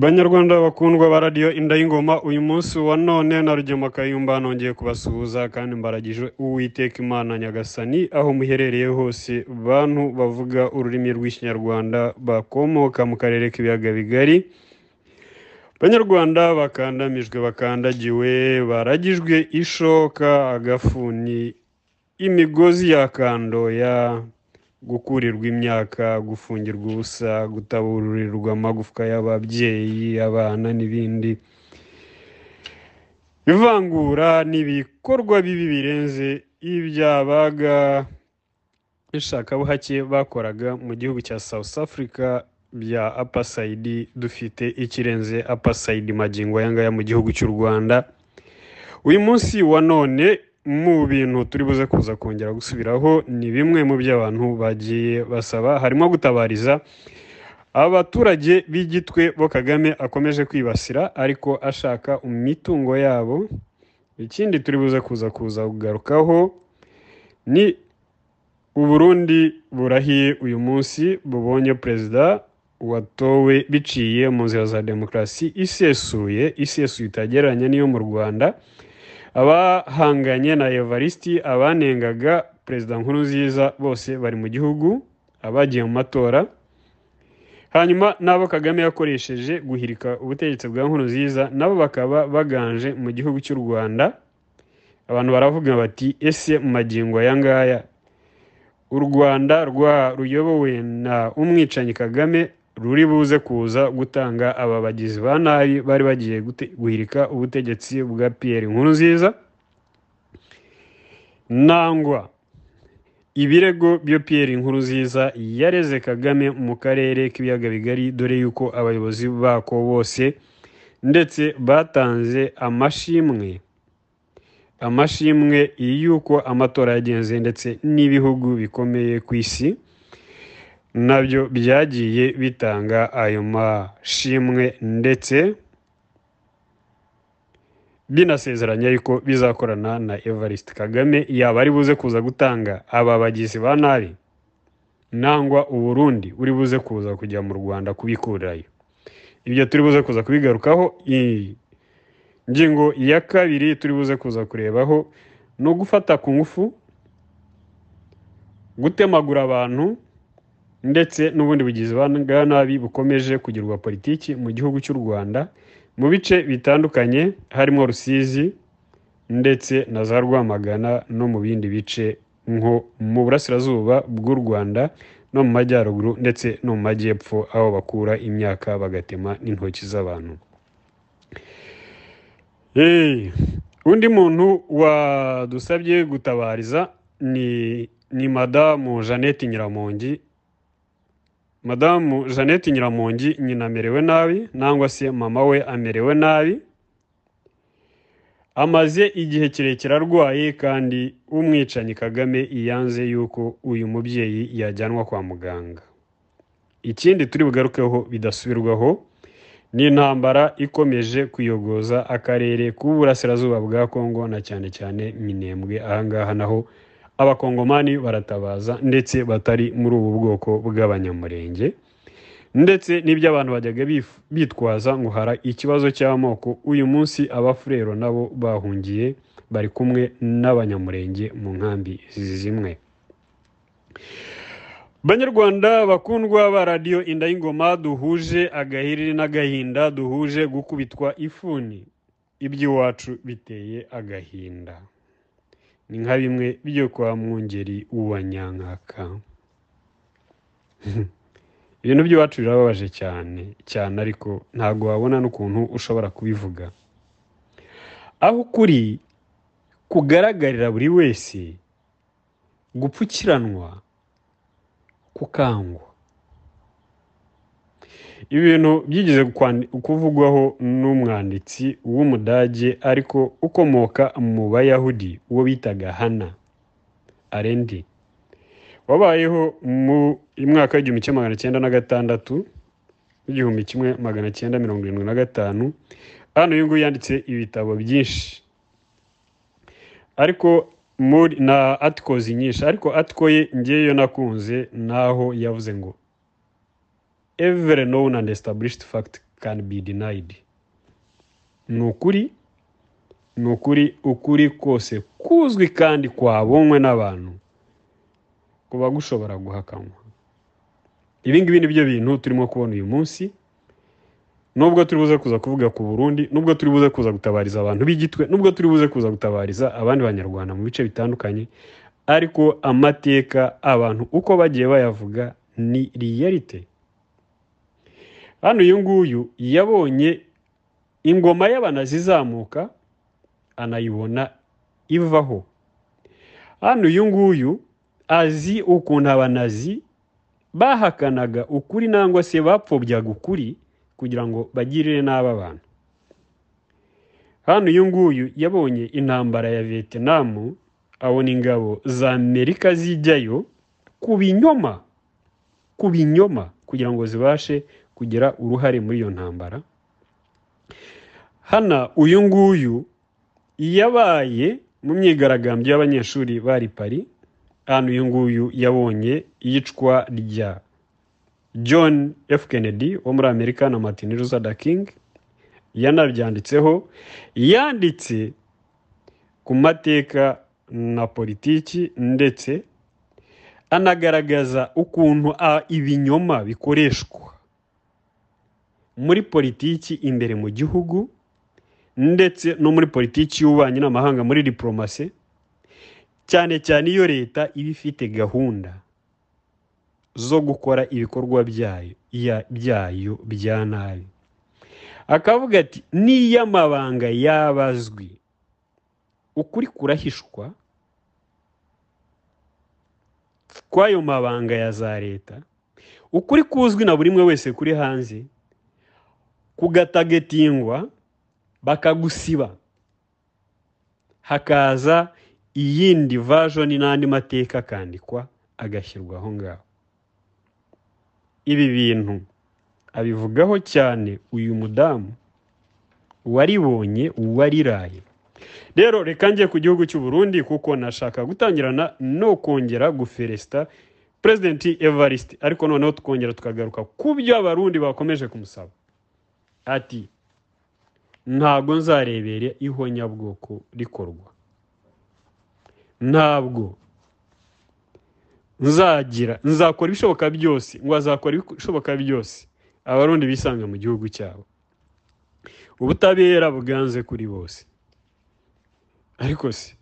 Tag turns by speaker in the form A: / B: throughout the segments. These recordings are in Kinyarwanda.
A: banyarwanda bakundwa ba radiyo inda y'ingoma uyu munsi wa none na rugema kayumba nongeye kubasuhuza kandi mbaragije uwiteka imana nyagasani aho muherereye hose. Bantu bavuga ururimi rw'ikinyarwanda bakomoka mu karere k'ibiyaga bigari. Banyarwanda bakandamijwe bakandagiwe baragijwe ishoka agafuni imigozi ya kandoya. Gukurirwa imyaka gufungirwa ubusa gutabururirwa amagufwa y'ababyeyi abana n'ibindi. Ivangura n'ibikorwa bibi birenze ibyabaga ishakabuhake bakoraga mu gihugu cya south africa bya apasayidi dufite ikirenze apasayidi magingo aya ngaya mu gihugu cy'u rwanda. Uyu munsi wa none mu bintu turi buze kuza kongera gusubiraho ni bimwe mu byo abantu bagiye basaba. Harimo gutabariza abaturage b'igitwe bo kagame akomeje kwibasira ariko ashaka imitungo yabo. Ikindi turi buze kuza kuza kugarukaho ni uburundi burahiye uyu munsi bubonye perezida watowe biciye mu nzira za demokarasi isesuye isesuye itagereranya n'iyo mu rwanda. Abahanganye na evarisiti abanengaga perezida nkuru nziza bose bari mu gihugu abagiye mu matora. Hanyuma n'abo kagame yakoresheje guhirika ubutegetsi bwa nkuru nziza nabo bakaba baganje mu gihugu cy'u rwanda. Abantu baravuga bati ese mu magingo aya ngaya? U rwanda ruyobowe na umwicanyi kagame ruri buze kuza gutanga aba bagizi ba nabi bari bagiye guhirika ubutegetsi bwa piyeri nkuru nziza nangwa ibirego byo piyeri nkuru nziza yareze kagame mu karere k'ibiyaga bigari dore yuko abayobozi bako bose ndetse batanze amashimwe. Amashimwe y'uko amatora yagenze ndetse n'ibihugu bikomeye ku isi. Na byo byagiye bitanga ayo mashimwe ndetse binasezeranya yuko bizakorana na evariste kagame. Yaba ari buze kuza gutanga aba bagizi ba nabi nangwa uburundi uri buze kuza kujya mu rwanda kubikurayo ibyo turi buze kuza kubigarukaho. Ingingo ya kabiri turi buze kuza kurebaho ni ugufata ku ngufu gutemagura abantu ndetse n'ubundi bugizi bwa nabi bukomeje kugirwa politiki mu gihugu cy'u rwanda mu bice bitandukanye harimo rusizi ndetse na za rwamagana no mu bindi bice nko mu burasirazuba bw'u rwanda no mu majyaruguru ndetse no mu majyepfo aho bakura imyaka bagatema n'intoki z'abantu. Undi muntu wadusabye gutabariza ni ni madamu jeannette nyiramongi madamu jeannette nyiramongi nyina amerewe nabi nangwa se mama we amerewe nabi. Amaze igihe kirekire arwaye kandi umwicanyi kagame yanze yuko uyu mubyeyi yajyanwa kwa muganga. Ikindi turi bugarukeho bidasubirwaho ni intambara ikomeje kuyogoza akarere k'uburasirazuba bwa kongo na cyane cyane minembwe. Ahangaha naho abakongomani baratabaza ndetse batari muri ubu bwoko bw'abanyamurenge ndetse n'ibyo abantu bajyaga bitwaza ngo hara ikibazo cy'amoko. Uyu munsi abafurero nabo bahungiye bari kumwe n'abanyamurenge mu nkambi zimwe. Banyarwanda bakundwa ba radiyo inda y'ingoma duhuje agahiri n'agahinda duhuje gukubitwa ifuni. Iby'iwacu biteye agahinda. Ni nka bimwe byo kwa mwungeri wa nyankaka ibintu by'iwacu birababaje cyane cyane ariko ntabwo wabona n'ukuntu ushobora kubivuga. Aho ukuri kugaragarira buri wese gupfukiranwa kukangwa ibintu byigeze kuvugwaho n'umwanditsi w'umudage ariko ukomoka mu bayahudi uwo bitaga hana arendi wabayeho mu mwaka w'igihumbi kimwe magana cyenda na gatandatu n'igihumbi kimwe magana cyenda mirongo irindwi na gatanu. Hano uyu nguyu yanditse ibitabo byinshi. Ariko na atikozi nyinshi. Ariko atiko ye ngeyo nakunze naho yavuze ngo every known and established fact can be denied. Ni ukuri ni ukuri ukuri kose kuzwi kandi kwabonywe n'abantu kuba gushobora guhakanwa ibi ngibi ni byo bintu turimo kubona uyu munsi. Nubwo turi buze kuza kuvuga ku burundi nubwo turi buze kuza gutabariza abantu b'igitwe nubwo turi buze kuza gutabariza abandi banyarwanda mu bice bitandukanye ariko amateka abantu uko bagiye bayavuga ni riyalite hano uyu nguyu yabonye ingoma y'abanazi izamuka anayibona ivaho. Hano uyu nguyu azi ukuntu abanazi bahakanaga ukuri nangwa se bapfobyaga ukuri kugira ngo bagirire nabi abantu. Hano uyu nguyu yabonye intambara ya vietinamu abona ingabo za amerika zijyayo ku binyoma ku binyoma kugira ngo zibashe kugira uruhare muri iyo ntambara. Hano uyu nguyu yabaye mu myigaragambyo y'abanyeshuri bari pari hano uyu nguyu yabonye iyicwa rya john f. Kennedy wo muri amerika na martin luther king. Yanabyanditseho yanditse ku mateka na politiki ndetse anagaragaza ukuntu ibinyoma bikoreshwa. Muri politiki imbere mu gihugu ndetse no muri politiki y'ububanyi n'amahanga muri diporomasi cyane cyane iyo leta iba ifite gahunda zo gukora ibikorwa byayo bya nabi. Akavuga ati niyo amabanga yabazwi ukuri kurahishwa kw'ayo mabanga ya za leta ukuri kuzwi na buri umwe wese kuri hanze kugatagetingwa bakagusiba. Hakaza iyindi vajoni n'andi mateka akandikwa agashyirwa aho ngaho. Ibi bintu abivugaho cyane uyu mudamu waribonye wariraye rero reka njye ku gihugu cy'u Burundi kuko nashaka gutangirana no kongera guferesita perezidenti evariste ariko noneho tukongera tukagaruka ku byo abarundi bakomeje kumusaba. Ati ntabwo nzarebere ihonyabwoko rikorwa. Ntabwo. Nzagira nzakora ibishoboka byose ngo azakora ibishoboka byose abarundi bisanga mu gihugu cyabo. Ubutabera bwanze kuri bose. Ariko se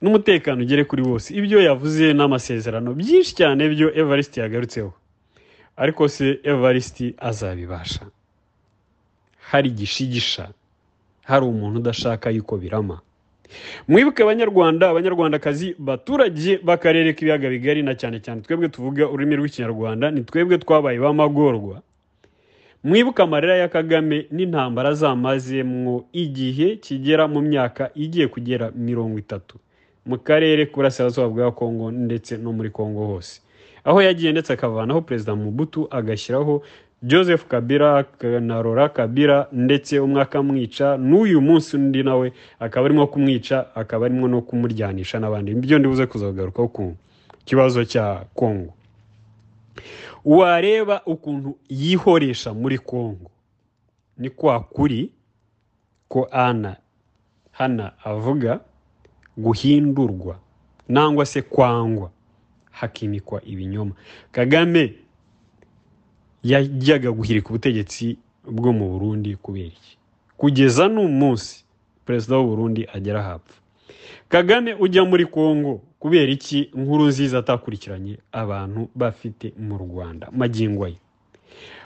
A: n'umutekano ugere kuri bose ibyo yavuze n'amasezerano byinshi cyane byo evariste yagarutseho. Ariko se evariste azabibasha. Hari igishigisha hari umuntu udashaka yuko birama. Mwibuke abanyarwanda abanyarwandakazi baturage b'akarere k'ibiyaga bigari na cyane cyane twebwe tuvuga ururimi rw'ikinyarwanda ni twebwe twabaye b'amagorwa. Mwibuke amarira ya kagame n'intambara zamazemwo igihe kigera mu myaka igiye kugera mirongo itatu. Mu karere k'uburasirazuba bwa kongo ndetse no muri kongo hose. Aho yagiye ndetse akavanaho perezida mubutu agashyiraho joseph kabila na rora kabila ndetse umwe akamwica n'uyu munsi undi nawe akaba arimo kumwica akaba arimo no kumuryanisha n'abandi. Ibyo ndibuze kuzagarukaho ku kibazo cya kongo wareba ukuntu yihoresha muri kongo ni kwa kuri ko ana hana avuga guhindurwa nangwa se kwangwa hakimikwa ibinyoma. Kagame yajyaga guhirika ubutegetsi bwo mu burundi kubera iki? Kugeza n'umunsi perezida w'u Burundi agera hapfa kagame ujya muri kongo kubera iki? Inkuru nziza atakurikiranye abantu bafite mu rwanda. Magingo ye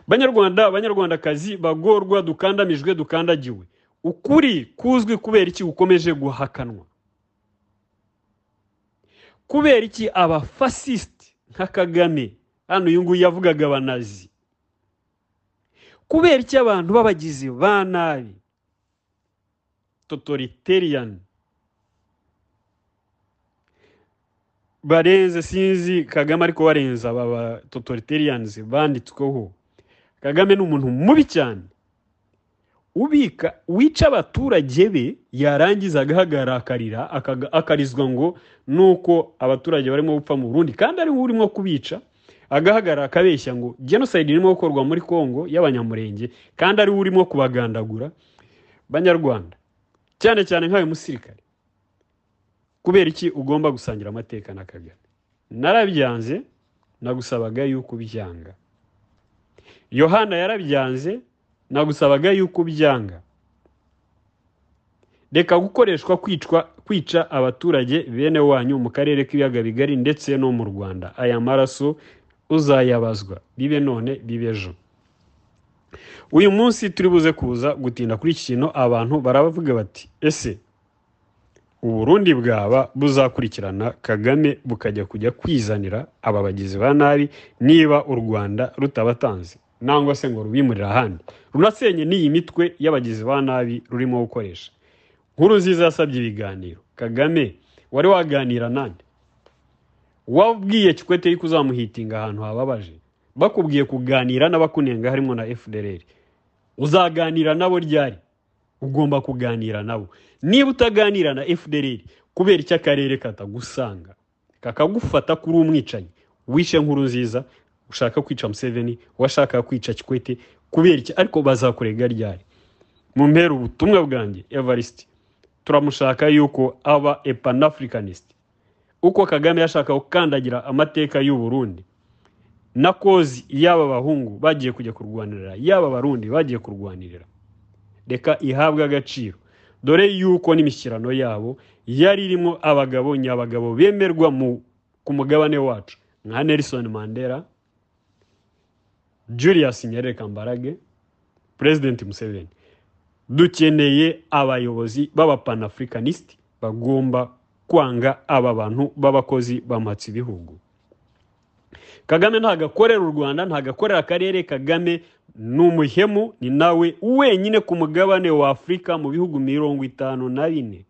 A: banyarwanda abanyarwandakazi bagorwa dukandamijwe dukandagiwe. Ukuri kuzwi kubera iki gukomeje guhakanwa? Kubera iki abafasisiti nka kagame? Hano uyu nguyu yavugaga abanazi kubera iki abantu b'abagizi ba nabi? Totoriteriyani barenze sinzi kagame ariko barenze aba ba totoriteriyanizi banditsweho. Kagame ni umuntu mubi cyane. Ubika wica abaturage be yarangiza agahagarara akarira akarizwa ngo nuko abaturage barimo gupfa mu burundi. Kandi ari we urimo kubica. Agahagarara akabeshya ngo jenoside irimo gukorwa muri congo y'abanyamurenge kandi ari we urimo kubagandagura. Banyarwanda cyane cyane nk'ayo musirikare. Kubera iki ugomba gusangira amateka na kagame? Narabyanze nagusabaga yuko ubyanga. Yohana yarabyanze nagusabaga yuko ubyanga. Reka gukoreshwa kwicwa kwica abaturage bene wanyu mu karere k'ibiyaga bigari ndetse no mu rwanda. Aya maraso uzayabazwa. Bibe none bibe ejo. Uyu munsi turi buze kuza gutinda kuri iki kintu abantu barabavuga bati ese uburundi bwaba buzakurikirana kagame bukajya kujya kwizanira aba bagizi ba nabi niba u rwanda rutabatanze? Nangwa se ngo rubimurire ahandi. Runasenye n'iyi mitwe y'abagizi ba nabi rurimo gukoresha. Nkuru nziza yasabye ibiganiro. Kagame wari waganira nande? Wabwiye kikwete yuko uzamuhitinga ahantu hababaje. Bakubwiye kuganira n'abakunenga harimo na fdr uzaganira nabo ryari? Ugomba kuganira nabo. Niba utaganira na fdr kubera icyo akarere katagusanga kakagufata kuri umwicanyi. Wishe nkuru nziza ushaka kwica museveni washaka kwica kikwete kubera iki ariko bazakurega ryari? Mu mpera ubutumwa bwanjye evariste turamushaka yuko aba epanafricanist. Uko kagame yashaka gukandagira amateka y'u Burundi. Na kozi y'aba bahungu bagiye kujya kurwanirira y'aba barundi bagiye kurwanirira. Reka ihabwe agaciro. Dore yuko n'imishyirano yabo yari irimo abagabo nyabagabo bemerwa mu ku mugabane wacu. Nka nelson mandela julius nyerere kambarage president museveni. Dukeneye abayobozi b'abapanafricanisiti bagomba kwanga aba bantu b'abakozi bamatsa ibihugu kagame ntabwo akorera u rwanda ntabwo akorera akarere kagame ni umuhemu ni nawe wenyine ku mugabane wa afurika mu bihugu mirongo itanu na bine.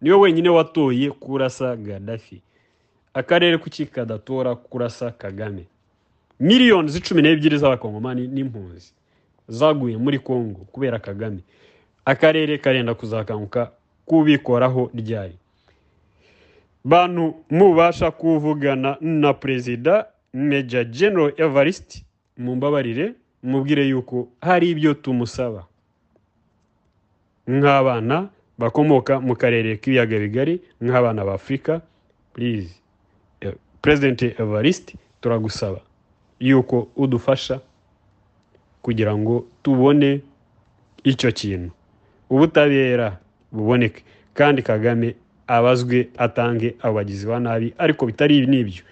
A: Niwe wenyine watoye kurasa gadafi akarere kuki kadatora kurasa kagame. Miliyoni cumi n'ebyiri z'abakongomani n'impunzi zaguye muri congo kubera kagame. Akarere karenda kuzakanguka kubikoraho ryari? Bantu mubasha kuvugana na perezida meja general evariste mumbabarire mubwire yuko hari ibyo tumusaba. Nk'abana bakomoka mu karere k'ibiyaga bigari nk'abana ba afurika purize perezidenti evariste turagusaba yuko udufasha kugira ngo tubone icyo kintu. Ubutabera buboneke. Kandi kagame abazwe atange abagizi ba nabi ariko bitari n'ibyo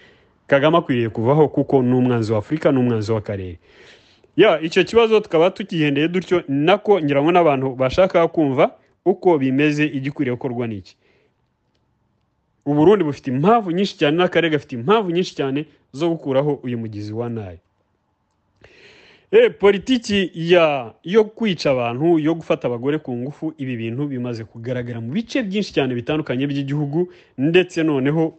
A: kagame akwiriye kuvaho kuko ni umwanzi wa afurika ni umwanzi w'akarere. Ya icyo kibazo tukaba tukigendeye dutyo nako ngira ngo n'abantu bashaka kumva uko bimeze igikwiriye gukorwa n'iki. Uburundi bufite impamvu nyinshi cyane n'akarere gafite impamvu nyinshi cyane zo gukuraho uyu mugizi wa nabi. Politiki ya yo kwica abantu yo gufata abagore ku ngufu ibi bintu bimaze kugaragara mu bice byinshi cyane bitandukanye by'igihugu ndetse noneho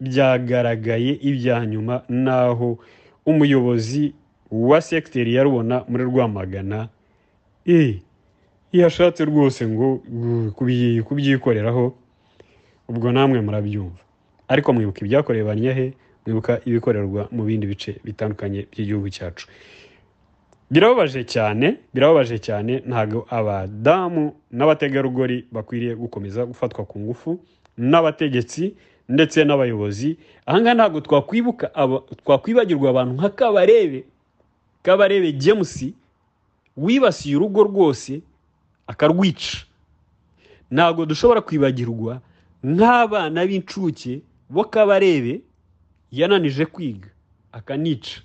A: byagaragaye ibya nyuma n'aho umuyobozi wa segiteri ya rubona muri rwamagana e, yashatse rwose ngo kubyikoreraho ubwo namwe murabyumva. Ariko mwibuka ibyakorewe banyahe mwibuka ibikorerwa mu bindi bice bitandukanye by'igihugu cyacu. Birababaje cyane birababaje cyane. Ntabwo abadamu n'abategarugori bakwiriye gukomeza gufatwa ku ngufu n'abategetsi ndetse n'abayobozi. Ahangaha ntabwo twakwibuka twakwibagirwa abantu nka kabarebe. Kabarebe james wibasiye urugo rwose akarwica. Ntabwo dushobora kwibagirwa nk'abana b'incuke bo kabarebe yananije kwiga akanica.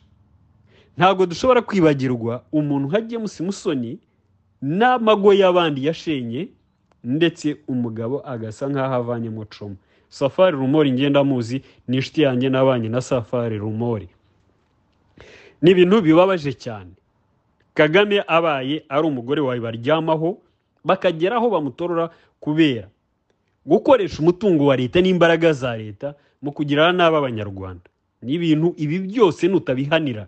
A: Ntabwo dushobora kwibagirwa umuntu nka james musoni n'amago y'abandi yashenye ndetse umugabo agasa nk'aho avanyemo coma safari rumori ngenda muzi ni inshuti yanjye n'abanye na safari rumori. Ni ibintu bibabaje cyane. Kagame abaye ari umugore wawe baryamaho bakagera aho bamutorora kubera gukoresha umutungo wa leta n'imbaraga za leta mu kugirira nabi abanyarwanda ni ibintu ibi byose nutabihanira.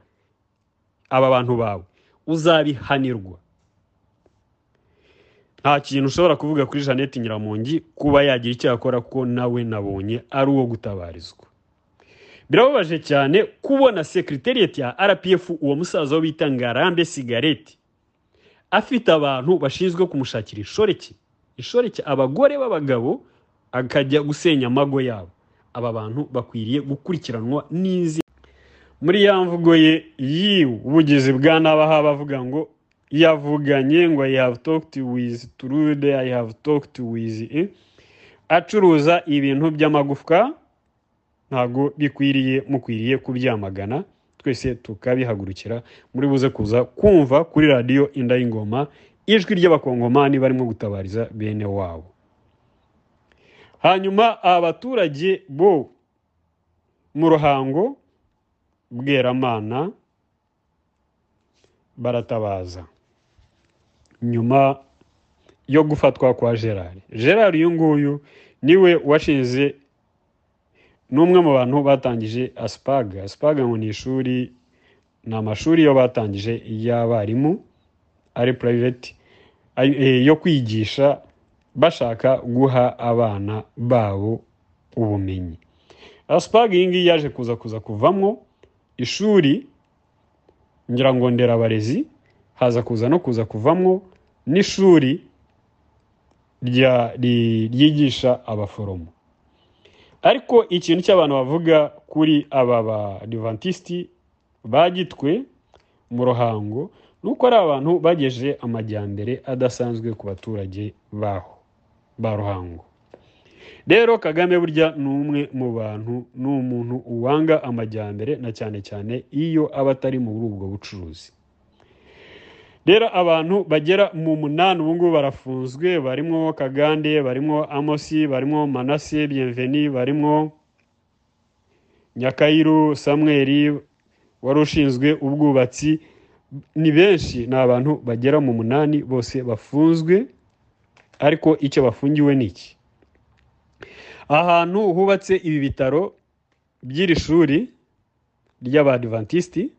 A: Aba bantu bawe. Uzabihanirwa nta kintu ushobora kuvuga kuri jeannette nyiramongi kuba yagira icyo yakora kuko nawe nabonye ari uwo gutabarizwa. Birababaje cyane kubona sekiriteriyeti ya rpf uwo musaza wo bita ngarambe sigareti afite abantu bashinzwe kumushakira inshoreke inshoreke abagore b'abagabo akajya gusenya amago yabo. Aba bantu bakwiriye gukurikiranwa n'izi muri ya mvugo ye yiwe ubugizi bwa nabaha bavuga ngo yavuganye ngo i have talked with trude i have talked with acuruza ibintu by'amagufwa ntabwo bikwiriye mukwiriye kubyamagana twese tukabihagurukira. Muri buze kuza kumva kuri radiyo inda y'ingoma ijwi ry'abakongomani barimo gutabariza bene wabo. Hanyuma abaturage bo mu ruhango bweramana baratabaza. Nyuma yo gufatwa kwa gerard. Gerard uyu nguyu ni we washinze n'umwe mu bantu batangije asipaga asipaga ngo ni ishuri ni amashuri yo batangije y'abarimu ari purayiveti yo kwigisha bashaka guha abana babo ubumenyi. Asipaga iyi ngiyi yaje kuza kuza kuvamo ishuri ngira ngo nderabarezi haza kuza no kuza kuvamo n'ishuri ryigisha abaforomo. Ariko ikintu cy'abantu bavuga kuri aba badivantisiti bagitwe mu ruhango ni uko ari abantu bagejeje amajyambere adasanzwe ku baturage baho ba ruhango. Rero kagame burya ni umwe mu bantu ni umuntu wanga amajyambere na cyane cyane iyo aba atari muri ubwo bucuruzi. Rero abantu bagera mu munani ubu ngubu barafunzwe barimo kagande barimo amosi barimo manase bienveni barimo nyakayiru samweri wari ushinzwe ubwubatsi. Ni benshi ni abantu bagera mu munani bose bafunzwe ariko icyo bafungiwe ni iki? Ahantu hubatse ibi bitaro by'iri shuri ry'abadivantisiti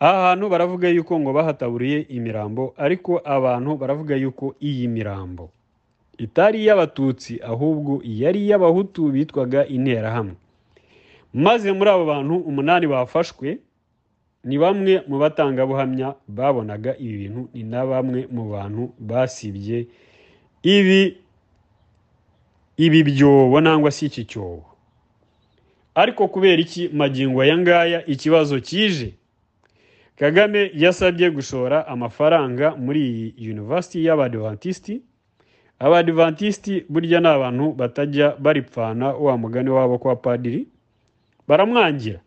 A: aha hantu baravuga yuko ngo bahataburiye imirambo ariko abantu baravuga yuko iyi mirambo itari iy'abatutsi ahubwo yari iy'abahutu bitwaga interahamwe. Maze muri abo bantu umunani bafashwe ni bamwe mu batangabuhamya babonaga ibi bintu ni na bamwe mu bantu basibye ibi ibi byobo nangwa se iki cyobo ariko kubera iki magingo aya ngaya ikibazo kije? Kagame yasabye gushora amafaranga muri iyi yunivasiti y'abadivantisiti abadivantisiti burya ni abantu batajya baripfana wa mugani wabo kwa padiri. Baramwangira.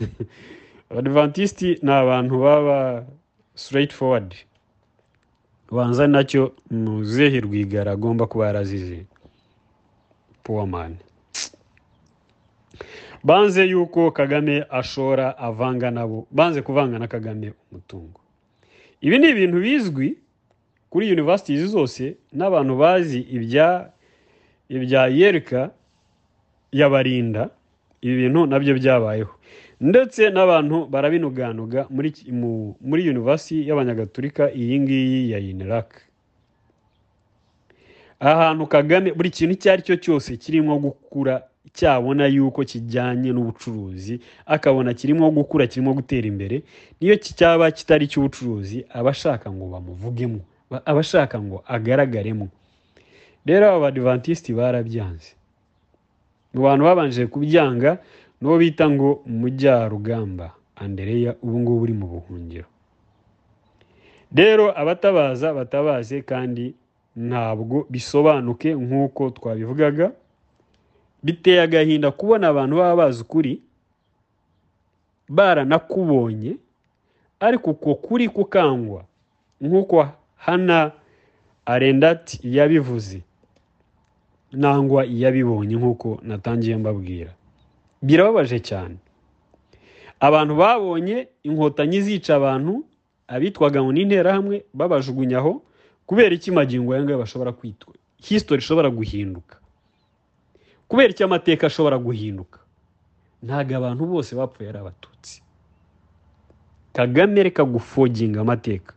A: Abadivantisiti ni abantu baba straight forward banza na cyo muzehe rwigara agomba kuba yarazize. Puwamani banze yuko kagame ashora avanga nabo banze kuvanga na kagame umutungo. Ibi ni ibintu bizwi kuri yunivasiti zose n'abantu bazi ibya ibya yereka yabarinda. Ibi bintu na byo byabayeho. Ndetse n'abantu barabinuganuga muri yunivasiti y'abanyagatulika iyi ngiyi ya iniraka ahantu kagame buri kintu icyo ari cyo cyose kirimo gukura cyabona yuko kijyanye n'ubucuruzi akabona kirimo gukura kirimo gutera imbere niyo cyaba kitari icy'ubucuruzi aba ashaka ngo bamuvugemo aba ashaka ngo agaragaremo. Rero aba badivantisiti barabyanze. Mu bantu babanje kubyanga n'uwo bita ngo mujyarugamba andereya ubu ngubu uri mu buhungiro. Rero abatabaza batabaze kandi ntabwo bisobanuke nk'uko twabivugaga biteye agahinda kubona abantu baba bazi ukuri baranakubonye ariko uko kuri kukangwa nk'uko hana arendati yabivuze nangwa yabibonye nk'uko natangiye mbabwira. Birababaje cyane. Abantu babonye inkotanyi zica abantu abitwaga ngo n'interahamwe babajugunyaho kubera iki magingo aya ngaya bashobora kwitwa? Hisitori ishobora guhinduka. Kubera icyo amateka ashobora guhinduka? Ntabwo abantu bose bapfuye ari abatutsi. Kagame reka gufoginga amateka.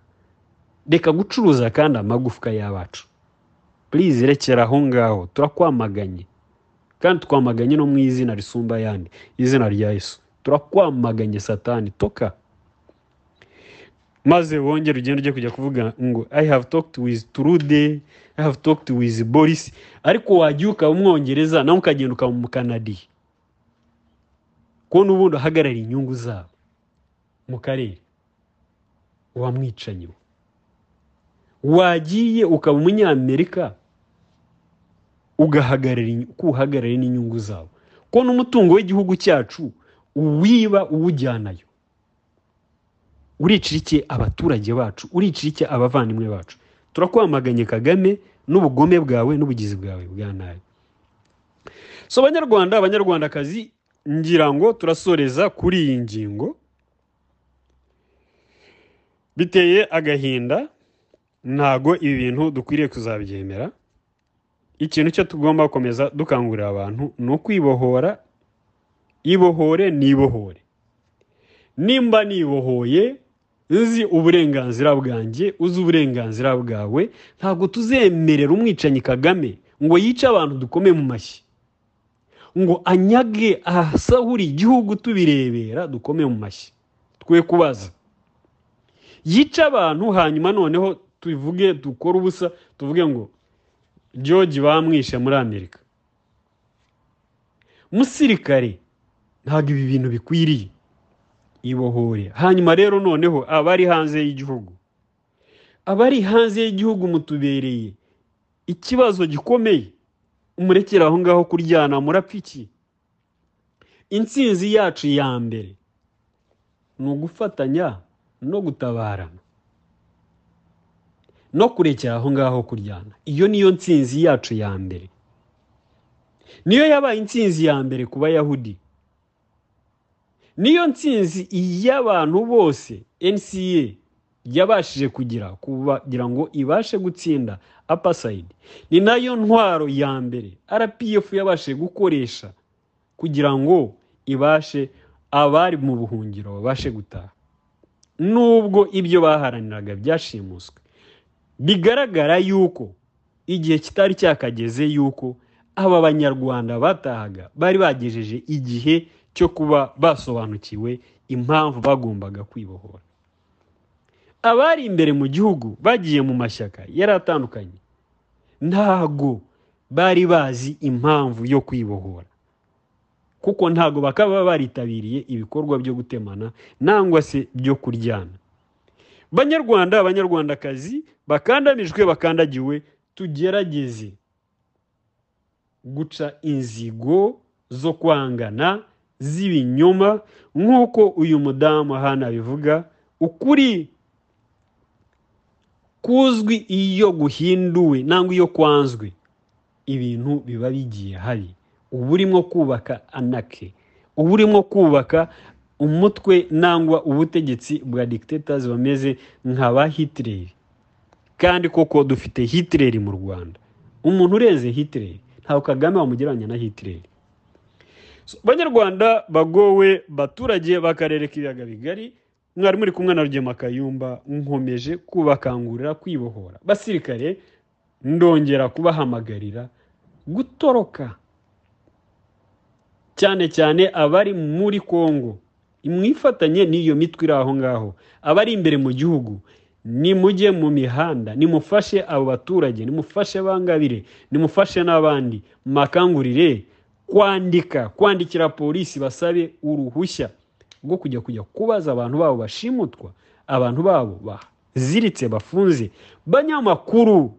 A: Reka gucuruza kandi amagufwa y'abacu. Purize rekera aho ngaho. Turakwamaganye. Kandi twamaganye no mu izina risumba ayandi izina rya yesu. Turakwamaganye satani toka. Maze wongere ugende ujye kujya kuvuga ngo i have talked with trude i have talked with boris. Ariko wajya ukaba umwongereza nawe ukagenda ukaba umukanadiye ko n'ubundi uhagarariye inyungu zabo. Mu karere. Wamwicanyi wagiye ukaba umunyamerika? Kuwuhagarariye n'inyungu zabo ko n'umutungo w'igihugu cyacu uwiba uwujyanayo. Uricira iki abaturage bacu uricira iki abavandimwe bacu. Turakwamaganye kagame n'ubugome bwawe n'ubugizi bwawe bwa nabi. So abanyarwanda abanyarwandakazi ngira ngo turasoreza kuri iyi ngingo. Biteye agahinda ntago ibi bintu dukwiriye kuzabyemera ikintu cyo tugomba gukomeza dukangurira abantu ni ukwibohora. Ibohore nibohore. Nimba nibohoye uzi uburenganzira bwanjye uzi uburenganzira bwawe ntabwo tuzemerera umwicanyi kagame ngo yice abantu dukomeye mu mashyi. Ngo anyage ahasahura igihugu tubirebera dukomeye mu mashyi. Twe kubaza yice abantu hanyuma noneho tuvuge dukore ubusa tuvuge ngo george bamwishe muri amerika. Musirikare ntabwo ibi bintu bikwiriye. Ibohore. Hanyuma rero noneho abari hanze y'igihugu. Abari hanze y'igihugu mutubereye ikibazo gikomeye. Umurekera aho ngaho kuryana murapfa iki? Intsinzi yacu ya mbere ni ugufatanya no gutabarana. No kurekera aho ngaho kuryana. Iyo niyo ntsinzi yacu ya mbere. Niyo yabaye intsinzi ya mbere ku bayahudi. Niyo ntsinzi y'abantu bose nca yabashije kugira kugira ngo ibashe gutsinda apasayidi ni na yo ntwaro ya mbere rpf yabashije gukoresha kugira ngo ibashe abari mu buhungiro babashe gutaha. Nubwo ibyo baharaniraga byashimuswe. Bigaragara yuko igihe kitari cyakageze yuko aba banyarwanda batahaga bari bagejeje igihe cyo kuba basobanukiwe impamvu bagombaga kwibohora. Abari imbere mu gihugu bagiye mu mashyaka yari atandukanye ntago bari bazi impamvu yo kwibohora. Kuko ntago bakaba baritabiriye ibikorwa byo gutemana nangwa se byo kuryana. Banyarwanda abanyarwandakazi bakandamijwe bakandagiwe tugerageze guca inzigo zo kwangana z'ibinyoma nk'uko uyu mudamu hano abivuga ukuri kuzwi iyo guhinduwe nangwa iyo kwanzwe ibintu biba bigiye habi uba urimo kubaka anake uba urimo kubaka umutwe nangwa ubutegetsi bwa dictators bameze nka ba hitileri kandi koko dufite hitileri mu rwanda. Umuntu urenze hitileri ntabwo kagame wamugereranya na hitileri banyarwanda bagowe baturage b'akarere k'ibiyaga bigari mwari muri kumwe na rugema kayumba nkomeje kubakangurira kwibohora. Basirikare ndongera kubahamagarira gutoroka. Cyane cyane abari muri kongo. Mwifatanye n'iyo mitwe iri aho ngaho. Abari imbere mu gihugu nimujye mu mihanda nimufashe abo baturage nimufashe bangabire nimufashe n'abandi. Makangurire kwandika kwandikira polisi basabe uruhushya rwo kujya kujya kubaza abantu babo bashimutwa abantu babo baziritse bafunze. Banyamakuru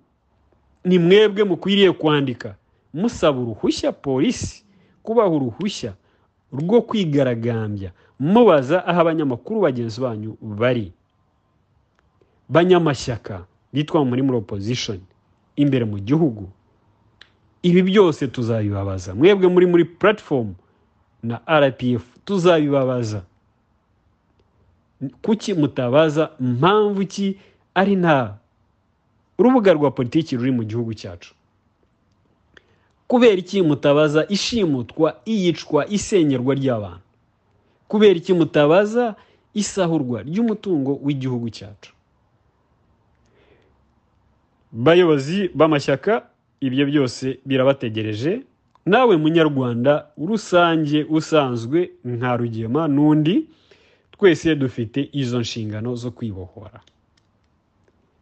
A: ni mwebwe mukwiriye kwandika. Musaba uruhushya polisi kubaha uruhushya rwo kwigaragambya. Mubaza aho abanyamakuru bagenzi banyu bari. Banyamashyaka bitwa muri muri opposition imbere mu gihugu. Ibi byose tuzabibabaza. Mwebwe muri muri platform na rpf tuzabibabaza. Kuki mutabaza mpamvu ki ari nta urubuga rwa politiki ruri mu gihugu cyacu? Kubera iki mutabaza ishimutwa iyicwa isenyerwa ry'abantu? Kubera iki mutabaza isahurwa ry'umutungo w'igihugu cyacu? Bayobozi b'amashyaka ibyo byose birabategereje. Nawe munyarwanda rusange usanzwe nka rugema n'undi twese dufite izo nshingano zo kwibohora.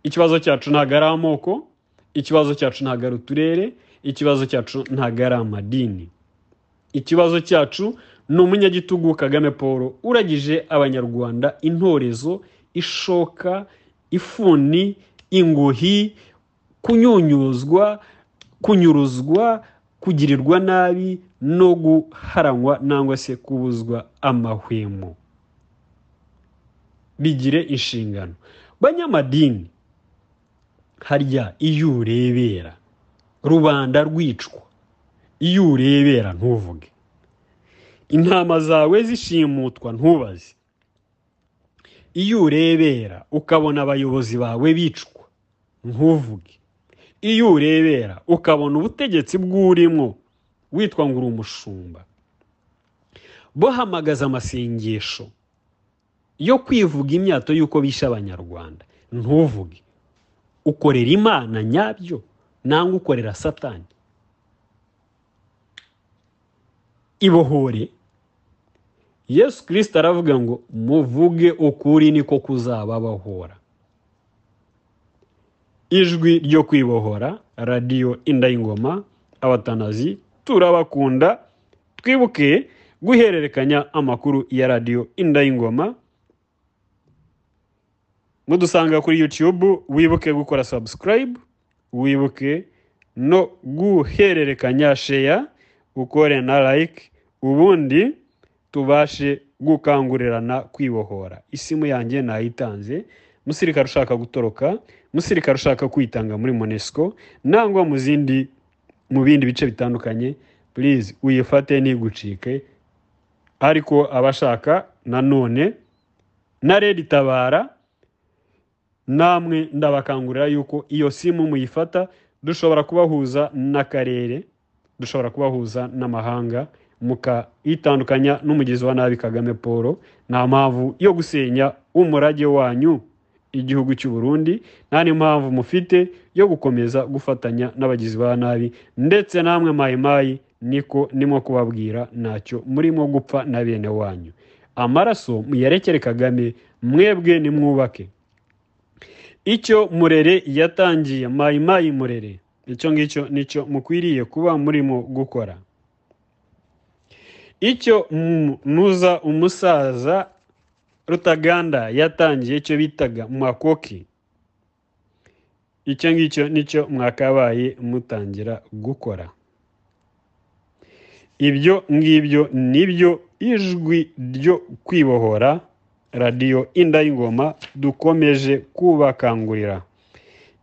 A: Ikibazo cyacu ntabwo ari amoko ikibazo cyacu ntabwo ari uturere ikibazo cyacu ntabwo ari amadini. Ikibazo cyacu ni umunyagitugu kagame paul uragije abanyarwanda intorezo ishoka ifuni inguhi kunyunyuzwa kunyuruzwa kugirirwa nabi no guharanywa nangwa se kubuzwa amahwemo. Bigire inshingano. Banyamadini harya iyo urebera rubanda rwicwa. Iyo urebera ntuvuge. Intama zawe zishimutwa ntubaze. Iyo urebera ukabona abayobozi bawe bicwa ntuvuge. Iyo urebera ukabona ubutegetsi bw'urimo witwa ngo uri umushumba. Bohamagaza amasengesho yo kwivuga imyato y'uko bishe abanyarwanda. Ntuvuge. Ukorera imana nyabyo nangwa ukorera satani. Ibohore. Yesu kirisita aravuga ngo muvuge ukuri niko kuzababohora ijwi ryo kwibohora radiyo inda y'ingoma abatanazi turabakunda. Twibuke guhererekanya amakuru ya radiyo inda y'ingoma mudusanga kuri yutube wibuke gukora sabusikarayibu wibuke no guhererekanya sheya ukore na like ubundi tubashe gukangurirana kwibohora. Isimu yanjye nayitanze musirikare ushaka gutoroka musirikare ushaka kwitanga muri monesco nangwa mu zindi mu bindi bice bitandukanye purize uyifate ntigucike ariko abashaka nanone na redi tabara namwe ndabakangurira yuko iyo simu muyifata dushobora kubahuza n'akarere dushobora kubahuza n'amahanga. Mukayitandukanya n'umugizi wa nabi kagame paul nta mpamvu yo gusenya umurage wanyu igihugu cy'u Burundi nta n'impamvu mufite yo gukomeza gufatanya n'abagizi ba nabi. Ndetse namwe mayimayi niko ndimo kubabwira ntacyo murimo gupfa na bene wanyu. Amaraso muyarekere kagame mwebwe nimwubake. Icyo murere yatangiye mayimayi murere. Icyo ngicyo ni cyo mukwiriye kuba murimo gukora. Icyo nuza umusaza rutaganda yatangiye icyo bitaga makoki icyo ngicyo ni cyo mwakabaye mutangira gukora. Ibyo ngibyo ni byo ijwi ryo kwibohora radiyo inda y'ingoma dukomeje kubakangurira.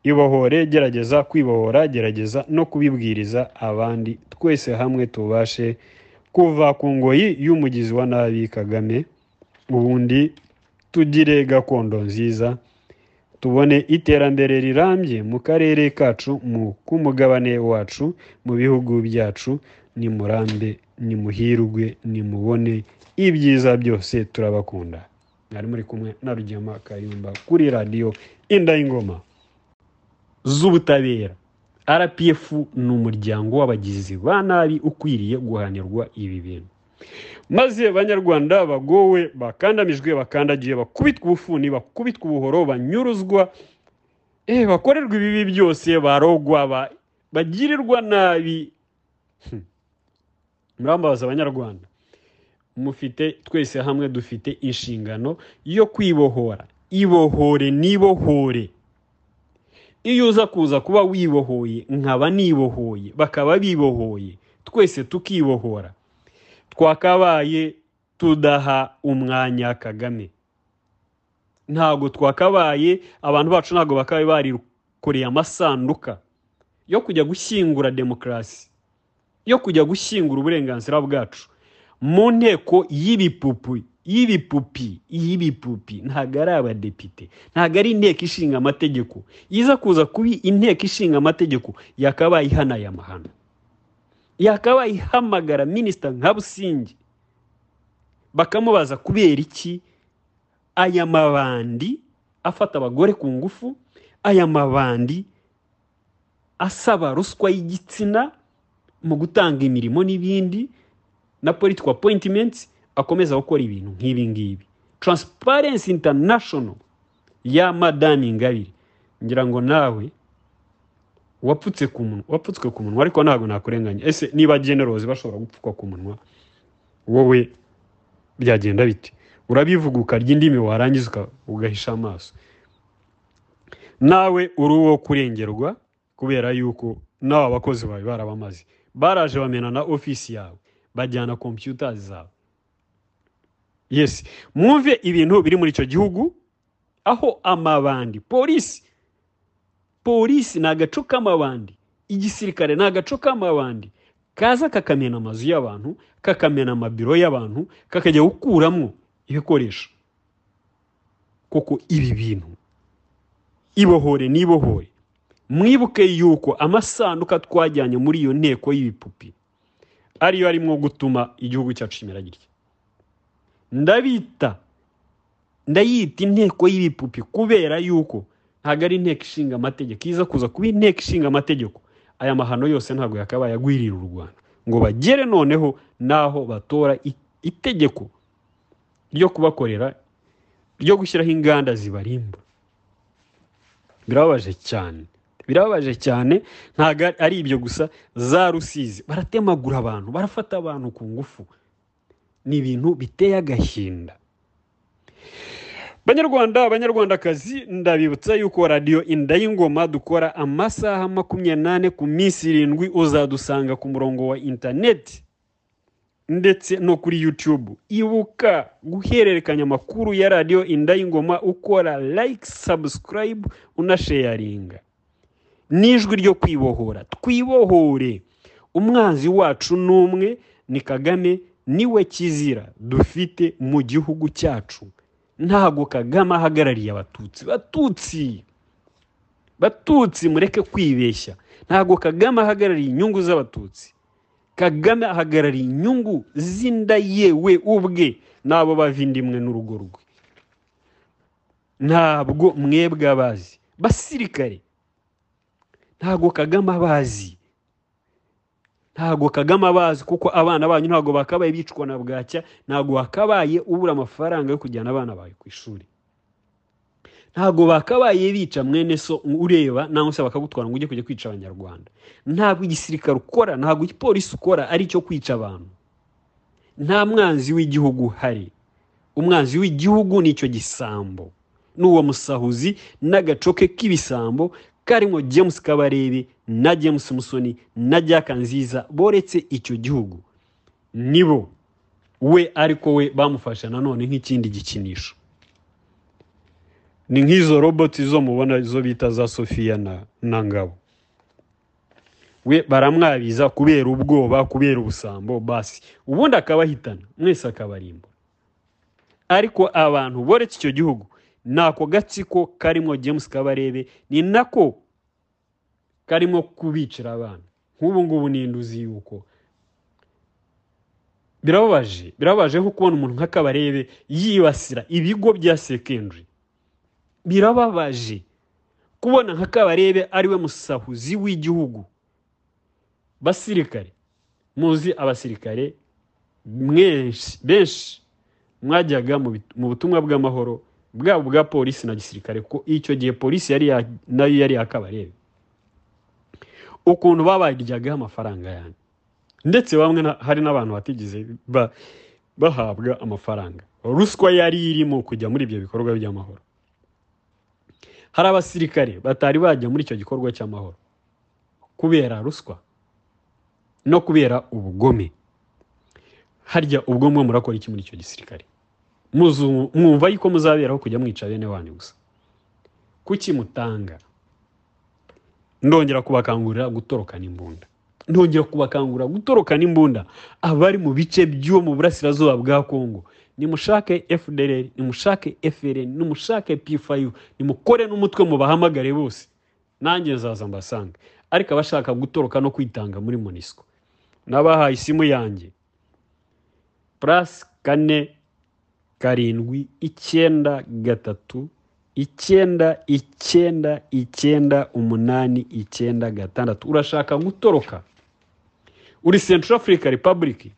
A: Ibohore gerageza kwibohora gerageza no kubibwiriza abandi. Twese hamwe tubashe kuva ku ngoyi y'umugizi wa nabi kagame ubundi tugire gakondo nziza tubone iterambere rirambye mu karere kacu mu k'umugabane wacu mu bihugu byacu nimurambe nimuhirwe nimubone ibyiza byose turabakunda. Mwari muri kumwe na rugema kayumba kuri radiyo inda y'ingoma z'ubutabera. Rpf ni umuryango w'abagizi ba nabi ukwiriye guhanirwa ibi bintu. Maze banyarwanda bagowe bakandamijwe bakandagiye bakubitwa ubufuni bakubitwa ubuhoro banyuruzwa. Eh bakorerwa ibibi byose barogwa bagirirwa nabi. Murambabaza abanyarwanda mufite twese hamwe dufite inshingano yo kwibohora. Ibohore nibohore. Iyo uza kuza kuba wibohoye nkaba nibohoye bakaba bibohoye twese tukibohora. Twakabaye tudaha umwanya kagame. Ntabwo twakabaye abantu bacu ntabwo bakabaye barikoreye amasanduka yo kujya gushyingura demokarasi yo kujya gushyingura uburenganzira bwacu. Mu nteko y'ibipupi y'ibipupi y'ibipupi ntabwo ari abadepite. Ntabwo ari inteko ishinga amategeko. Iza kuza kuba inteko ishinga amategeko yakabaye ihanaye amahano. Yakabaye ihamagara minisita nka busingi bakamubaza kubera iki? Aya mabandi afata abagore ku ngufu aya mabandi asaba ruswa y'igitsina mu gutanga imirimo n'ibindi na political appointments akomeza gukora ibintu nk'ibi ngibi. Transparency international ya madani ingabire ngira ngo nawe wapfutse ku munwa wapfutswe ku munwa ariko ntabwo nakurenganya. Ese niba generozi bashobora gupfukwa ku munwa wowe byagenda bite? Urabivuga ukarya indimi warangiza ugahisha amaso. Nawe uri uwo kurengerwa kubera yuko nawe abakozi bawe barabamaze. Baraje bamena na ofisi yawe bajyana kompiyuta zawe. Yes. Mwumve ibintu biri muri icyo gihugu aho amabandi polisi polisi ni agaco k'amabandi. Igisirikare ni agaco k'amabandi. Kaza kakamena amazu y'abantu kakamena amabiro y'abantu kakajya gukuramo ibikoresho. Koko ibi bintu ibohore n'ibohore. Mwibuke yuko amasanduka twajyanye muri iyo nteko y'ibipupi ariyo arimo gutuma igihugu cyacu kimera gitya. Ndabita ndayita inteko y'ibipupi kubera yuko ntabwo ari inteko ishinga amategeko. Iza kuza kuba inteko ishinga amategeko aya mahano yose ntabwo yakabaye agwirira u rwanda. Ngo bagere noneho n'aho batora itegeko ryo kubakorera ryo gushyiraho inganda zibarimbura birababaje cyane. Birababaje cyane. Ntabwo ari ibyo gusa. Za rusizi baratemagura abantu barafata abantu ku ngufu. Ni ibintu biteye agahinda banyarwanda abanyarwandakazi ndabibutsa yuko radiyo inda y'ingoma dukora amasaha makumyabiri n'ane ku minsi irindwi uzadusanga ku murongo wa interineti ndetse no kuri yutube ibuka guhererekanya amakuru ya radiyo inda y'ingoma ukora like subscribe unasheyaringa n'ijwi ryo kwibohora. Twibohore. Umwanzi wacu n'umwe ni kagame ni we kizira dufite mu gihugu cyacu. Ntabwo kagame ahagarariye abatutsi. Batutsi! Batutsi mureke kwibeshya. Ntabwo kagame ahagarariye inyungu z'abatutsi. Kagame ahagarariye inyungu z'inda yewe ubwe. N'abo bavindimwe n'urugo rwe. Ntabwo mwebwe abazi. Basirikare! Ntabwo kagame abazi. Ntabwo kagame abazi kuko abana banyu ntabwo bakabaye bicwa na bwacya ntabwo wakabaye ubura amafaranga yo kujyana abana bawe ku ishuri. Ntabwo bakabaye bica mwene so ureba nangwa se bakagutwara ngo ujye kujya kwica abanyarwanda. Ntabwo igisirikare ukora ntabwo igipolisi ukora ari icyo kwica abantu. Nta mwanzi w'igihugu uhari. Umwanzi w'igihugu ni icyo gisambo. Ni uwo musahuzi n'agacoke k'ibisambo karimo james kabarebe na james musoni na jack nziza boretse icyo gihugu. Nibo we ariko we bamufasha nanone nk'ikindi gikinisho. Ni nk'izo roboti zo mubona zo bita za sofiya na, na ngabo. We baramwabiza kubera ubwoba kubera ubusambo basi ubundi akabahitana mwese akabarimbura ariko abantu boretse icyo gihugu ni ako gatsiko karimo james kabarebe ni nako karimo kubicira abana. Nk'ubu ngubu ninde uzi yuko birababaje birababaje nko kubona umuntu nk'akabarebe yibasira ibigo bya sekendari birababaje kubona nka kabarebe ari we musahuzi w'igihugu. Basirikare muzi abasirikare benshi mwajyaga mu butumwa bw'amahoro bwaba ubwa polisi na gisirikare ko icyo gihe polisi yari ya- na yo yari yakabarebe ukuntu babaryagaho amafaranga yanyu ndetse bamwe hari n'abantu batigeze ba- bahabwa amafaranga. Ruswa yari irimo kujya muri ibyo bikorwa by'amahoro. Hari abasirikare batari bajya muri icyo gikorwa cy'amahoro. Kubera ruswa no kubera ubugome. Harya ubwo murakora iki muri icyo gisirikare? Mwumva yuko muzaberaho kujya mwica bene wanyu gusa. Kuki mutanga? Ndongera kubakangurira gutorokana imbunda. Ndongera kubakangurira gutorokana imbunda abari mu bice byo mu burasirazuba bwa kongo nimushake fdr nimushake frn nimushake p5 nimukore n'umutwe mubahamagare bose. Nanjye nzaza mbasanga ariko abashaka gutoroka no kwitanga muri monisco. Nabahaye isimu yanjye. Plus kane karindwi icyenda gatatu icyenda icyenda icyenda umunani icyenda gatandatu. Urashaka gutoroka? Uri central africa republic?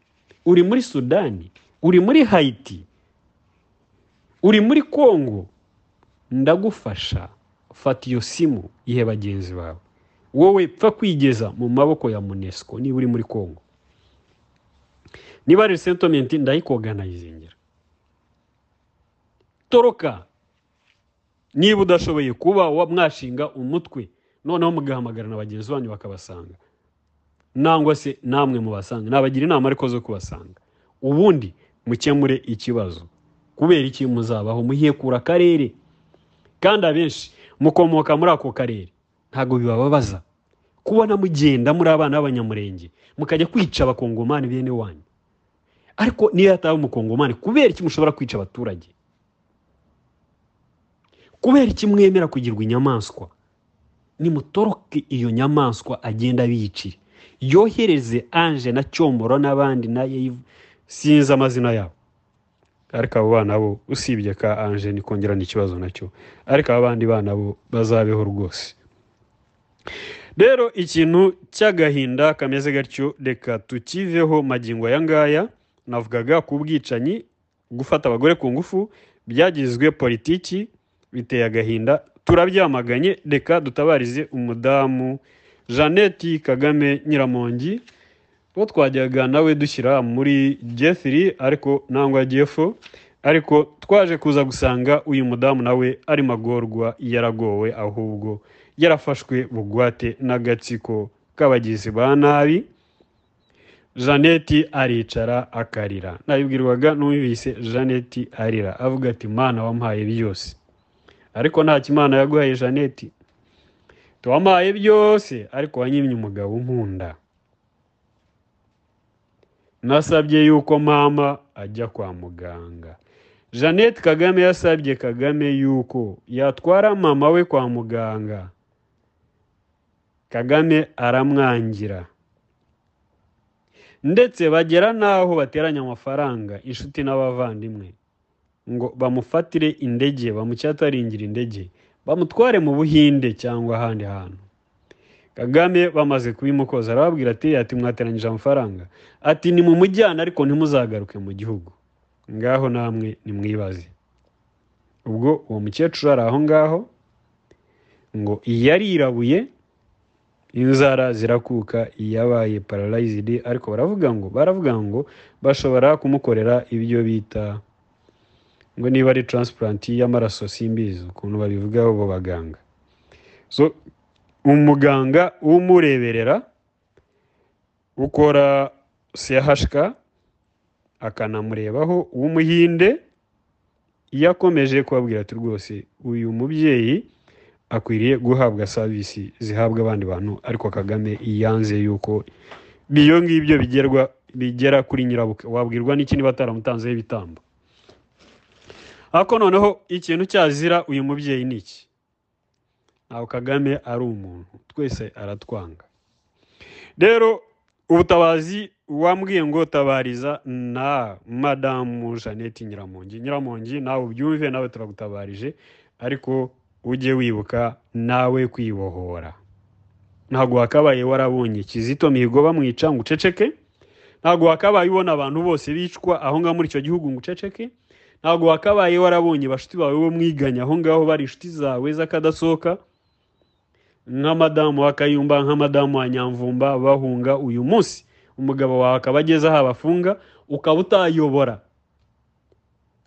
A: Uri muri sudani uri muri hayiti uri muri kongo ndagufasha. Fata iyo simu ihe bagenzi bawe. Wowe pfa kwigeza mu maboko ya munesco. Niba uri muri kongo niba ari resentomenti ndayikoganayizingera toroka niba udashoboye kuba wa- mwashinga umutwe noneho mugahamagara na bagenzi banyu bakabasanga. Nangwa se namwe mubasanga. Nabagira inama ariko zo kubasanga. Ubundi mukemure ikibazo. Kubera iki muzabaho? Muhekura akarere. Kandi abenshi mukomoka muri ako karere ntabwo bibababaza. Kubona mugenda muri abana b'abanyamurenge mukajya kwica abakongomani bene wanyu. Ariko niyo hataba umukongomani kubera iki mushobora kwica abaturage? Kubera iki mwemera kugirwa inyamaswa? Nimutoroke iyo nyamaswa agenda abiyicira yohereze anje na cyomoro n'abandi na sinzi amazina yabo. Ariko abo bana bo usibye ka anje nikongera n'ikibazo na cyo ariko aba bandi bana bo bazabeho rwose. Rero ikintu cy'agahinda kameze gatyo reka tukiveho magingo aya ngaya navugaga ku bwicanyi gufata abagore ku ngufu byagizwe politiki biteye agahinda. Turabyamaganye reka dutabarize umudamu jeannette kagame nyiramongi bo twajyaga nawe dushyira muri jefiri ariko nangwa jefo ariko twaje kuza gusanga uyu mudamu nawe arimo agorwa yaragowe ahubwo yarafashwe bugwate n'agatsiko k'abagizi ba nabi. Jeannette aricara akarira. Nabibwirwaga n'uwibise jeannette arira avuga ati mana wampaye byose ariko nta kimana yaguhaye jeannette. Tuwampaye byose ariko wanyimye umugabo unkunda. Nasabye yuko mama ajya kwa muganga. Jeannette kagame yasabye kagame yuko yatwara mama we kwa muganga. Kagame aramwangira. Ndetse bagera n'aho bateranya amafaranga inshuti n'abavandimwe. Ngo bamufatire indege bamucyataringira indege bamutware mu buhinde cyangwa ahandi hantu. Kagame bamaze kubimukoza arababwira ati ati mwateranyije amafaranga. Ati ni mu mujyana ariko ntimuzagaruke mu gihugu. Ngaho namwe nimwibaze. Ubwo uwo mukecuru ari aho ngaho ngo yarirabuye inzara zirakuka yabaye pararayizidi ariko baravuga ngo baravuga ngo bashobora kumukorera ibyo bita ngo niba ari taransipuranti y'amaraso simbizi ukuntu babivugaho abo baganga. So umuganga umureberera ukora sehashika akanamurebaho w'umuhinde yakomeje kubabwira ati rwose uyu mubyeyi akwiriye guhabwa serivisi zihabwa abandi bantu ariko kagame yanze yuko biyo ngibyo bigera kuri nyirabuke wabwirwa n'iki niba ataramutanzeho ibitambo? Ariko noneho ikintu cyazira uyu mubyeyi ni iki? Ntabwo kagame ari umuntu twese aratwanga. Rero ubutabazi wambwiye ngo tabariza na madamu jeannette nyiramongi. Nyiramongi nawe ubyumve nawe turagutabarije ariko ujye wibuka nawe kwibohora. Ntabwo wakabaye warabonye kizito mihigo bamwica ngo uceceke ntabwo wakabaye ubona abantu bose bicwa aho ngaho muri icyo gihugu ngo uceceke ntabwo wakabaye warabonye bashuti bawe bo mwiganya aho ngaho bari inshuti zawe z'akadasohoka nka madamu wa kayumba nka madamu wa nyamvumba bahunga uyu munsi. Umugabo wawe akaba ageze aho abafunga ukaba utayobora.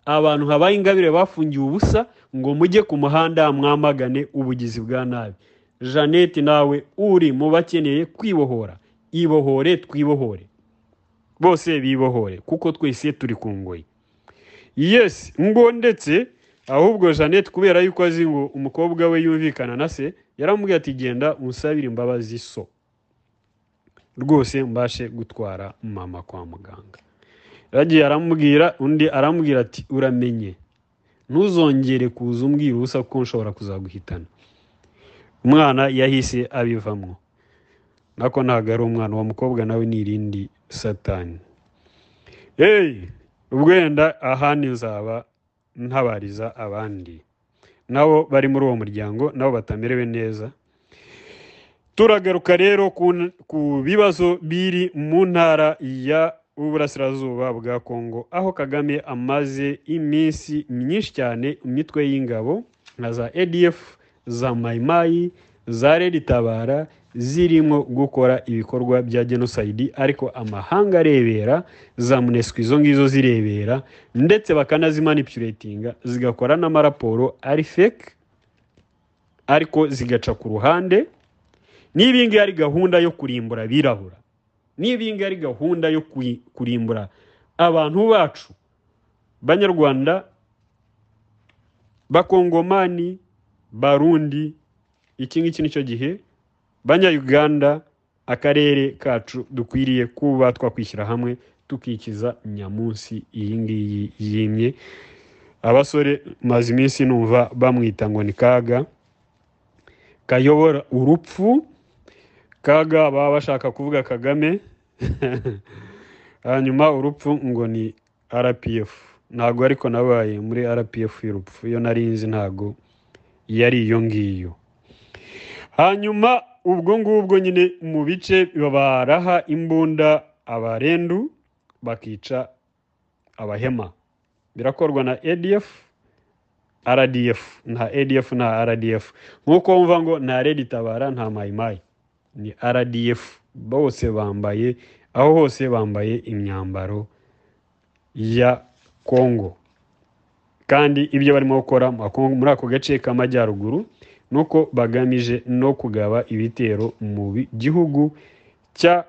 A: Abantu habaye ingabire bafungiwe ubusa ngo mujye ku muhanda mwamagane ubugizi bwa nabi. Jeannette nawe uri mu bakeneye kwibohora. Ibohore twibohore. Bose bibohore kuko twese turi ku ngoyi. Yesi ngo ndetse ahubwo jeannette kubera yuko azi ngo umukobwa we yumvikana na se yaramubwiye ati genda unsabire imbabazi so. Rwose mbashe gutwara mama kwa muganga. Yagiye aramubwira undi aramubwira ati uramenye ntuzongere kuza umbwira ubusa kuko nshobora kuzaguhitana. Umwana yahise abivamo. Nako ntabwo ari umwana uwo mukobwa nawe ni irindi satani. Ubwo wenda ahandi nzaba ntabariza abandi. Nabo bari muri uwo muryango nabo batamerewe neza. Turagaruka rero ku, bibazo biri mu ntara ya uburasirazuba bwa kongo aho kagame amaze iminsi myinshi cyane imitwe y'ingabo nka za adf za mayimayi za redi tabara zirimo gukora ibikorwa bya jenoside ariko amahanga arebera za munesco izo ngizo zirebera ndetse bakanazimanipuletinga zigakora n'amaraporo ari fake ariko zigaca ku ruhande. Niba iyi ngiyi ari gahunda yo kurimbura abirabura niba iyi ngiyi ari gahunda yo kuri- kurimbura abantu bacu banyarwanda bakongomani barundi iki ngiki ni cyo gihe banyayuganda akarere kacu dukwiriye kuba twakwishyira hamwe tukikiza nyamunsi iyi ngiyi yimye. Abasore maze iminsi numva bamwita ngo ni kaga. Kayobora urupfu. Kaga baba bashaka kuvuga kagame. Hanyuma urupfu ngo ni rpf ntabwo ariko nabaye muri rpf y'urupfu. Iyo nari nzi ntabwo yari iyo ngiyo. Hanyuma ubwo ngubwo nyine mu bice baraha imbunda abarendu bakica abahema. Birakorwa na adf rdf nta adf nta rdf nk'uko wumva ngo nta redi tabara nta mayimayi ni rdf bose bambaye aho hose bambaye imyambaro ya kongo kandi ibyo barimo gukora muri ako gace k'amajyaruguru ni uko bagamije no kugaba ibitero mu gihugu cya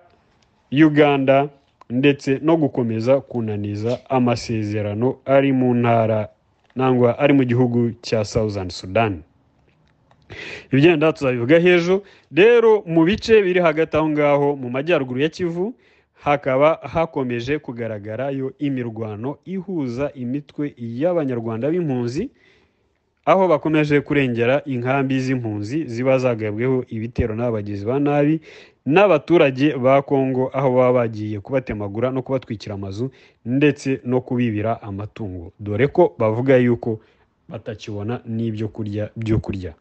A: uganda ndetse no gukomeza kunaniza amasezerano ari mu ntara nangwa ari mu gihugu cya southern sudan. Ibigenda tuzabivuga hejuru rero mu bice biri hagati aho ngaho mu majyaruguru ya kivu hakaba hakomeje kugaragarayo imirwano ihuza imitwe y'abanyarwanda b'impunzi aho bakomeje kurengera inkambi z'impunzi ziba zagabweho ibitero n'abagizi ba nabi n'abaturage ba kongo aho baba bagiye kubatemagura no kubatwikira amazu ndetse no kubibira amatungo. Dore ko bavuga yuko batakibona n'ibyo kurya byo kurya.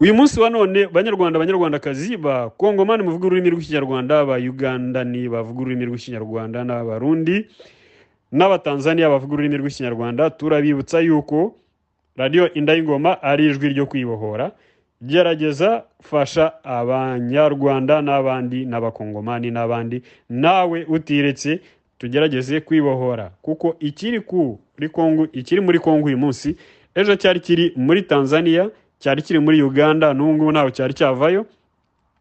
A: Uyu munsi wa none banyarwanda banyarwandakazi ba kongomani muvuga ururimi rw'ikinyarwanda ba ugandani bavuga ururimi rw'ikinyarwanda n'abarundi n'abatanzaniya bavuga ururimi rw'ikinyarwanda. Turabibutsa yuko radiyo indayingoma ari ijwi ryo kwibohora. Gerageza fasha abanyarwanda n'abandi n'abakongomani n'abandi. Nawe utiretse tugerageze kwibohora. Kuko ikiri kuri kongo ikiri muri kongo uyu munsi ejo cyari kiri muri tanzania cyari kiri muri uganda n'ubu ngubu cyari cyavayo.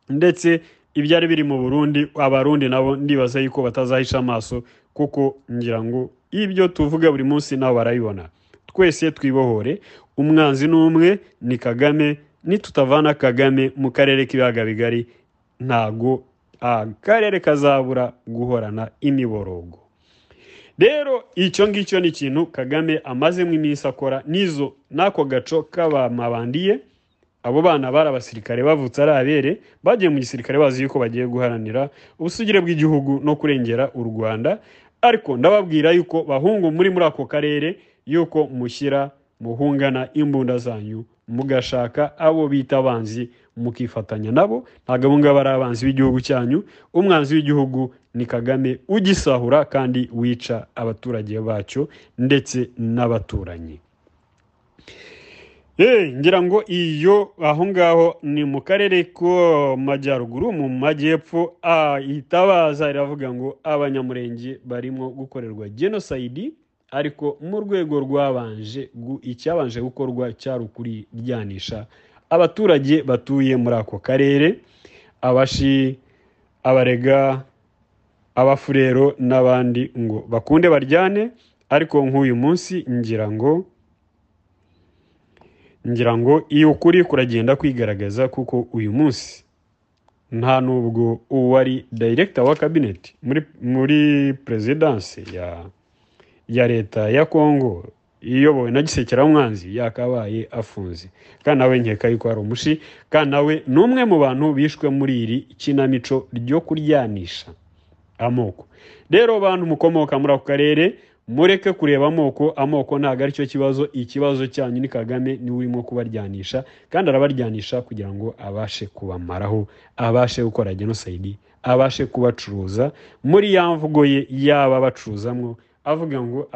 A: Ndetse ibyari biri mu burundi abarundi nabo ndibaza yuko batazahisha amaso kuko ngira ngo ibyo tuvuga buri munsi nabo barabibona twese twibohore umwanzi ni umwe ni kagame nitutavana kagame mu karere k'ibiyaga bigari ntago akarere kazabura guhorana imiborogo. Rero icyo ngicyo ni ikintu kagame amazemo iminsi akora n'izo n'ako gaco k'abamabandiye abo bana bari abasirikare bavutse ari abere bagiye mu gisirikare bazi yuko bagiye guharanira ubusugire bw'igihugu no kurengera u rwanda ariko ndababwira yuko bahungu muri muri ako karere yuko mushyira muhungana imbunda zanyu mugashaka abo bita abanzi mukifatanya nabo. Ntabwo abo ngabo ari abanzi b'igihugu cyanyu. Umwanzi w'igihugu ni kagame ugisahura kandi wica abaturage bacyo ndetse n'abaturanyi. Ngira ngo iyo aho ngaho ni mu karere ko majyaruguru mu majyepfo itabaza iravuga ngo abanyamurenge barimo gukorerwa jenoside ariko mu rwego rwabanje icyabanje gukorwa cyari ukuryanisha abaturage batuye muri ako karere abashi abarega abafurero n'abandi ngo bakunde baryane ariko nk'uyu munsi ngira ngo ngira ngo iyo ukuri kuragenda kwigaragaza kuko uyu munsi nta nubwo uwari dayiregita wa kabineti muri muri perezidansi ya ya leta ya kongo iyobowe na gisekeramwanzi yakabaye afunze. Kandi nawe nkeka yuko ari umushi kandi nawe ni umwe mu bantu bishwe muri iri kinamico ryo kuryanisha amoko. Rero bantu mukomoka muri ako karere mureke kureba amoko amoko ntabwo ari cyo kibazo ikibazo cyanyu ni kagame ni we urimo kubaryanisha kandi arabaryanisha kugira ngo abashe kubamaraho abashe gukora jenoside abashe kubacuruza. Muri ya mvugo ye yaba bacuruzamwo avuga ngo